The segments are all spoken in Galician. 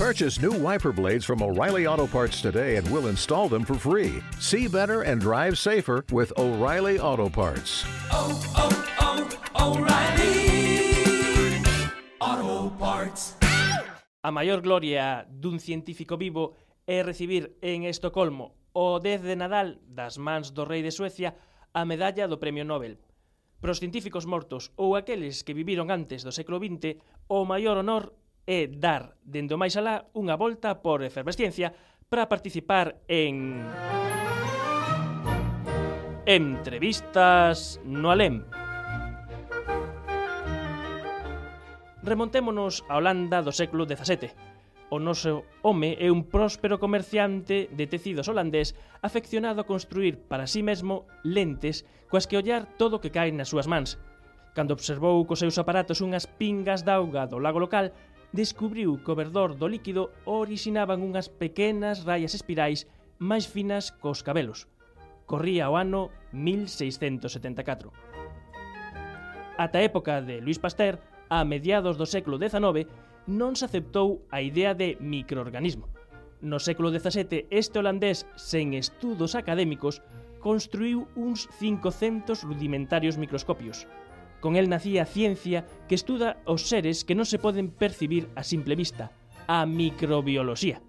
Purchase new wiper blades from O'Reilly Auto Parts today and we'll install them for free. See better and drive safer with O'Reilly Auto Parts. Oh, oh, oh, O'Reilly Auto Parts. A maior gloria dun científico vivo é recibir en Estocolmo o 10 de Nadal das mans do rei de Suecia a medalla do Premio Nobel. Para os científicos mortos ou aqueles que viviron antes do século XX, o maior honor é dar, dendo máis alá, unha volta por efervesciencia para participar en... Entrevistas no Alem. Remontémonos a Holanda do século XVII. O noso home é un próspero comerciante de tecidos holandés afeccionado a construir para sí mesmo lentes coas que ollar todo o que cae nas súas mans. Cando observou cos seus aparatos unhas pingas d'auga do lago local, descubriu que o verdor do líquido orixinaban unhas pequenas raias espirais máis finas cos cabelos. Corría o ano 1674. Ata a época de Luis Pasteur, a mediados do século XIX, non se aceptou a idea de microorganismo. No século XVII, este holandés, sen estudos académicos, construiu uns 500 rudimentarios microscopios, Con el nacía a ciencia que estuda os seres que non se poden percibir a simple vista, a microbioloxía.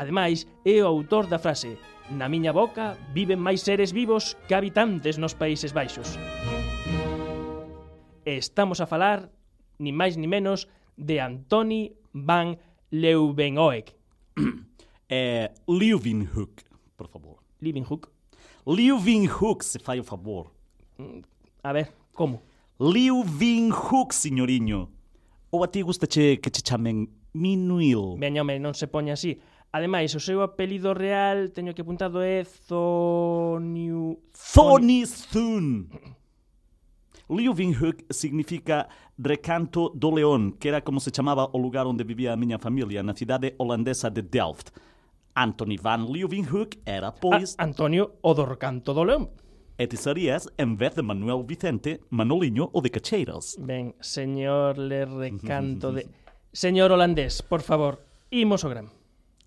Ademais, é o autor da frase Na miña boca viven máis seres vivos que habitantes nos Países Baixos. Estamos a falar, ni máis ni menos, de Antoni van Leeuwenhoek. É eh, Leeuwenhoek, por favor. Leeuwenhoek. Leeuwenhoek, se fai o favor. A ver, Como? Liu Vin-hook, señoriño. Ou a ti gustache que che chamen Minuil? Ben, home, non se poña así. Ademais, o seu apelido real, teño que apuntado, é Zoniu... Zonizun. Liu significa Recanto do León, que era como se chamaba o lugar onde vivía a miña familia, na cidade holandesa de Delft. Anthony van Leeuwenhoek era, pois... A Antonio o do Recanto do León e tizarías en vez de Manuel Vicente, Manoliño ou de Cacheiras. Ben, señor le recanto de... Señor holandés, por favor, imos o gran.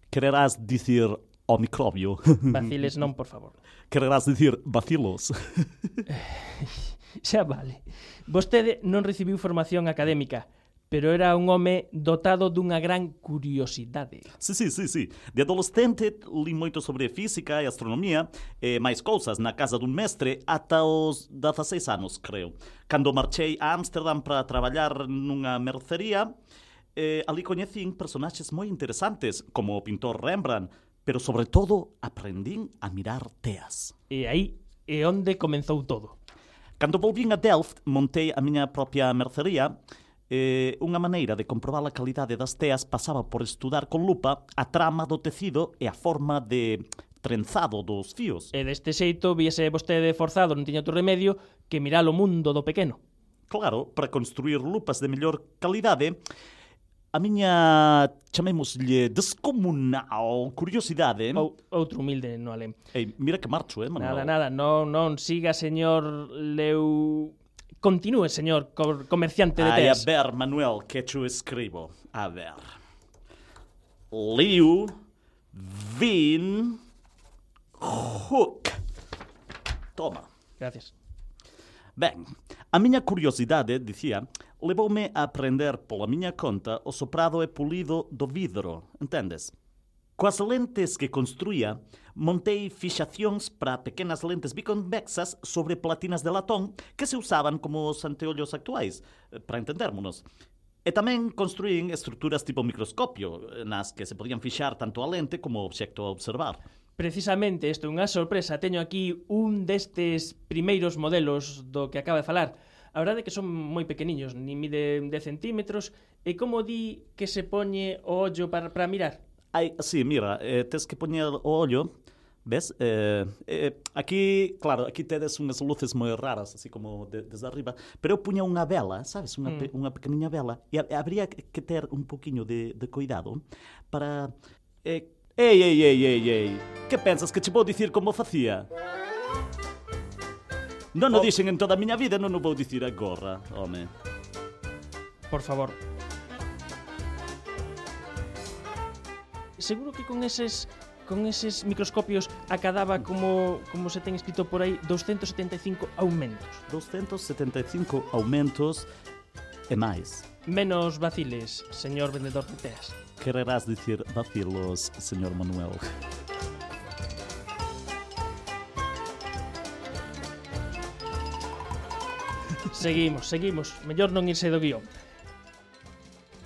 Quererás dicir o microbio. Vaciles non, por favor. Quererás dicir vacilos. Xa vale. Vostede non recibiu formación académica, pero era un home dotado dunha gran curiosidade. Sí, sí, sí, sí. De adolescente li moito sobre física e astronomía e máis cousas na casa dun mestre ata os 16 anos, creo. Cando marchei a Ámsterdam para traballar nunha mercería, eh, ali coñecín personaxes moi interesantes, como o pintor Rembrandt, pero sobre todo aprendín a mirar teas. E aí é onde comenzou todo. Cando volvín a Delft, montei a miña propia mercería eh, unha maneira de comprobar a calidade das teas pasaba por estudar con lupa a trama do tecido e a forma de trenzado dos fíos. E deste xeito víase vostede forzado, non tiña outro remedio, que mirar o mundo do pequeno. Claro, para construir lupas de mellor calidade, a miña, chamémoslle, descomunal curiosidade... Ou, outro humilde no alem. Ei, mira que marcho, eh, Manuel? Nada, nada, non, non siga, señor Leu... Continúe, señor comerciante de Ay, a ver, Manuel, que yo escribo. A ver. Liu Vin Hook. Toma. Gracias. Ben, a miña curiosidade, dicía, levoume a aprender pola miña conta o soprado e pulido do vidro, entendes? Coas lentes que construía, montei fixacións para pequenas lentes biconvexas sobre platinas de latón que se usaban como os anteollos actuais, eh, para entendérmonos. E tamén construín estruturas tipo microscopio, eh, nas que se podían fixar tanto a lente como o obxecto a observar. Precisamente, isto é unha sorpresa, teño aquí un destes primeiros modelos do que acaba de falar. A verdade é que son moi pequeniños, ni mide 10 centímetros, e como di que se poñe o ollo para, para mirar? Ai, sí, mira, eh, tens que poner o ollo, ¿ves? Eh, eh, aquí, claro, aquí tens unhas luces moi raras, así como de, desde arriba, pero eu puña unha vela, sabes? Unha, mm. unha pequeniña vela, e habría que ter un poquinho de, de cuidado para... Eh, ei, ei, ei, ei, ei, que pensas que che vou dicir como facía? Non o oh. dixen en toda a miña vida, non o vou dicir agora, home. Por favor, seguro que con eses con eses microscopios acadaba como como se ten escrito por aí 275 aumentos. 275 aumentos e máis. Menos vaciles, señor vendedor de teas. Quererás dicir vacilos, señor Manuel. Seguimos, seguimos. Mellor non irse do guión.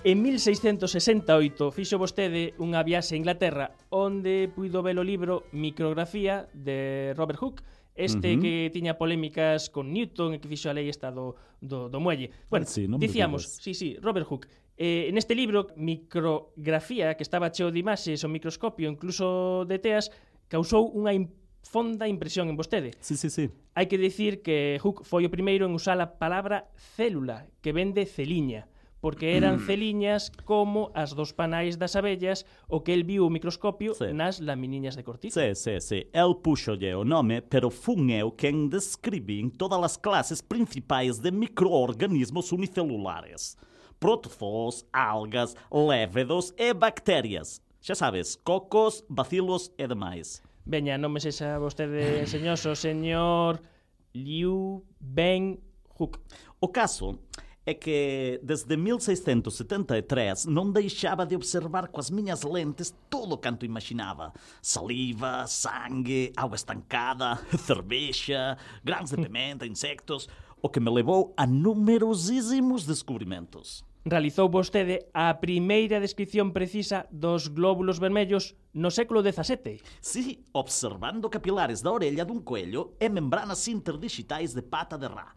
En 1668 fixo vostede unha viaxe a Inglaterra onde puido ver o libro Micrografía de Robert Hooke este uh -huh. que tiña polémicas con Newton e que fixo a lei esta do, do, do muelle. Bueno, sí, non dicíamos, sí, sí, Robert Hooke. Eh, en este libro, Micrografía, que estaba cheo de imaxes, o microscopio, incluso de teas, causou unha imp fonda impresión en vostede. Sí, sí, sí. Hai que dicir que Hooke foi o primeiro en usar a palabra célula, que vende celiña porque eran mm. celiñas como as dos panais das abellas o que el viu o microscopio sí. nas laminiñas de cortiza. Sí, sí, sí. El puxolle o nome, pero fun eu quen describín todas as clases principais de microorganismos unicelulares. Protozoos, algas, lévedos e bacterias. Xa sabes, cocos, bacilos e demais. Veña, non me sexa vostede enseñoso, señor Liu Ben Hook. O caso é que desde 1673 non deixaba de observar coas miñas lentes todo canto imaginaba. Saliva, sangue, auga estancada, cervexa, grãos de pimenta, insectos, o que me levou a numerosísimos descubrimentos. Realizou vostede a primeira descripción precisa dos glóbulos vermellos no século XVII. Sí, observando capilares da orella dun coello e membranas interdigitais de pata de rá.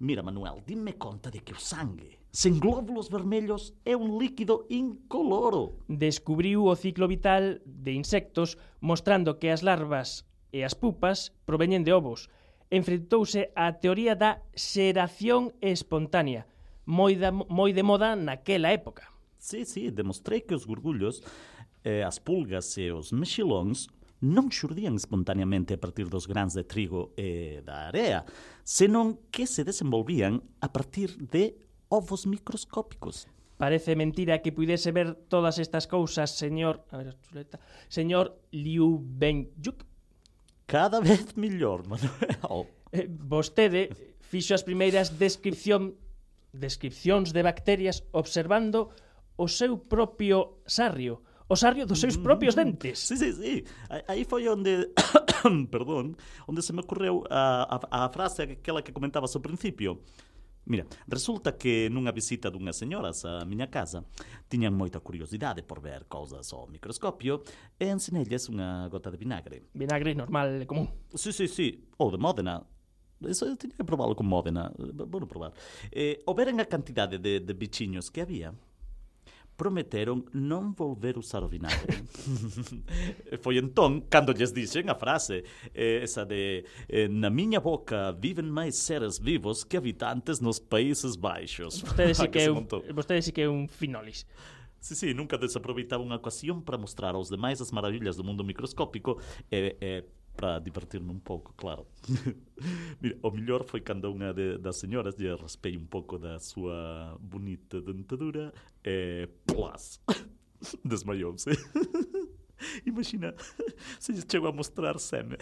Mira, Manuel, dime conta de que o sangue sen glóbulos vermellos é un líquido incoloro. Descubriu o ciclo vital de insectos mostrando que as larvas e as pupas proveñen de ovos. Enfrentouse á teoría da xeración espontánea, moi, da, moi de moda naquela época. Sí, sí, demostrei que os gurgullos, eh, as pulgas e os mexilóns non xurdían espontaneamente a partir dos grans de trigo e da area, senón que se desenvolvían a partir de ovos microscópicos. Parece mentira que puidese ver todas estas cousas, señor... A ver, chuleta. Señor Liu Benyuk. Cada vez mellor, Manuel. Eh, vostede fixo as primeiras descripción descripcións de bacterias observando o seu propio sarrio, o sarrio dos seus propios mm. dentes. Sí, sí, sí. Aí foi onde, perdón, onde se me ocorreu a, a, a frase aquela que comentabas ao principio. Mira, resulta que nunha visita dunhas señoras á miña casa tiñan moita curiosidade por ver cousas ao microscopio e ensinelles unha gota de vinagre. Vinagre normal e común. Sí, sí, sí, ou de Módena. Eso eu tiña que probalo con Módena. Bueno, probar. Eh, o veren a cantidade de, de bichiños que había, prometeron non volver usar o vinagre. Foi entón cando lles dixen a frase eh, esa de eh, na miña boca viven máis seres vivos que habitantes nos Países Baixos. Vostede si ah, que, que, un, vostede si que é un finolis. Sí, sí, nunca desaproveitaba unha ocasión para mostrar aos demais as maravillas do mundo microscópico e eh, eh, para divertirme un pouco, claro. Mira, o mellor foi cando unha de, das señoras lle raspei un pouco da súa bonita dentadura e plas, desmaiouse. Imagina, se lle chego a mostrar seme.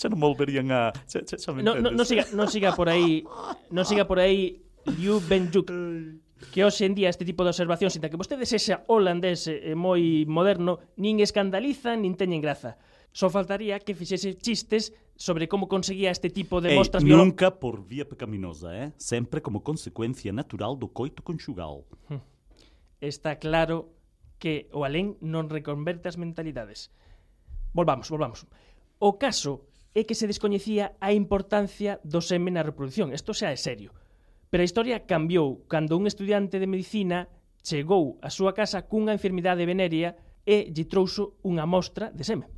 xa non volverían a... Xa, xa, xa me no, no, non, siga, non siga por aí, non siga por aí Liu Benjuk que hoxe en día este tipo de observacións, sinta que vostede sexa holandés e eh, moi moderno, nin escandalizan nin teñen graza Só faltaría que fixese chistes sobre como conseguía este tipo de Ei, mostras biológicas. Nunca por vía pecaminosa, eh? Sempre como consecuencia natural do coito conxugal. Hm. Está claro que o alén non reconverte as mentalidades. Volvamos, volvamos. O caso é que se descoñecía a importancia do semen na reproducción. Isto xa é serio. Pero a historia cambiou cando un estudiante de medicina chegou á súa casa cunha enfermidade venérea e lle trouxo unha mostra de semen.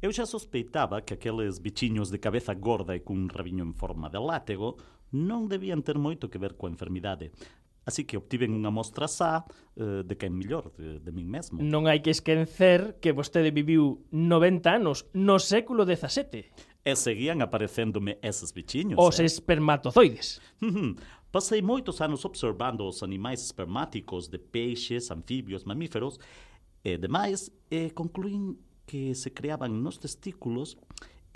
Eu xa sospeitaba que aqueles bichiños de cabeza gorda e cun rabiño en forma de látego non debían ter moito que ver coa enfermidade. Así que obtiven unha mostra xa eh, de quen mellor, de, de min mesmo. Non hai que esquecer que vostede viviu 90 anos no século XVII. E seguían aparecéndome eses bichiños. Os eh? espermatozoides. Pasei moitos anos observando os animais espermáticos de peixes, anfibios, mamíferos e demais e concluín que se creaban nos testículos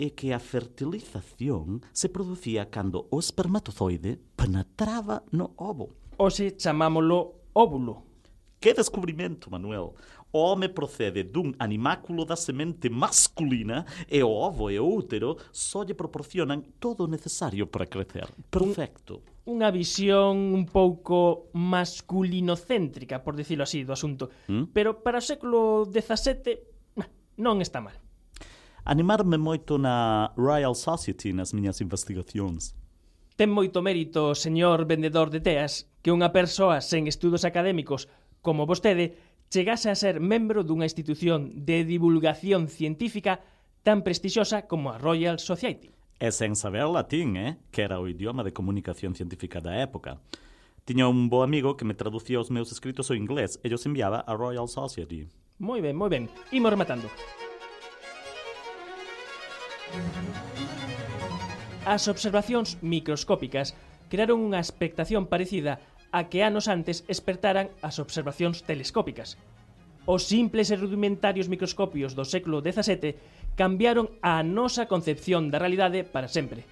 e que a fertilización se producía cando o espermatozoide penetraba no ovo. Oxe chamámolo óvulo. Que descubrimento, Manuel! O home procede dun animáculo da semente masculina e o ovo e o útero só lle proporcionan todo o necesario para crecer. Perfecto. Unha visión un pouco masculinocéntrica, por dicilo así, do asunto. ¿Mm? Pero para o século XVII non está mal. Animarme moito na Royal Society nas miñas investigacións. Ten moito mérito, señor vendedor de teas, que unha persoa sen estudos académicos como vostede chegase a ser membro dunha institución de divulgación científica tan prestixiosa como a Royal Society. E sen saber latín, eh? que era o idioma de comunicación científica da época. Tiña un bo amigo que me traducía os meus escritos ao inglés e os enviaba a Royal Society. Moi ben, moi ben. Imos rematando. As observacións microscópicas crearon unha expectación parecida a que anos antes espertaran as observacións telescópicas. Os simples e rudimentarios microscopios do século XVII cambiaron a nosa concepción da realidade para sempre.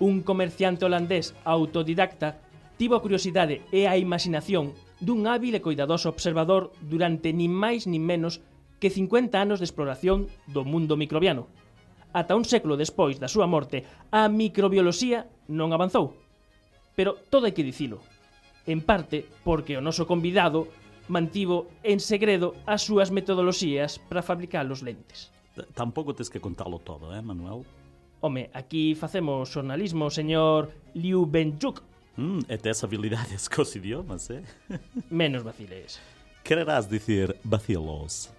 Un comerciante holandés autodidacta tivo a curiosidade e a imaginación dun hábil e cuidadoso observador durante nin máis nin menos que 50 anos de exploración do mundo microbiano. Ata un século despois da súa morte, a microbioloxía non avanzou. Pero todo hai que dicilo. En parte porque o noso convidado mantivo en segredo as súas metodoloxías para fabricar os lentes. Tampouco tes que contalo todo, eh, Manuel? Home, aquí facemos xornalismo, señor Liu Benjuk, Hmm, é ¿Tienes habilidades con os idiomas, é Menos vaciles. Quererás dizer vacilos.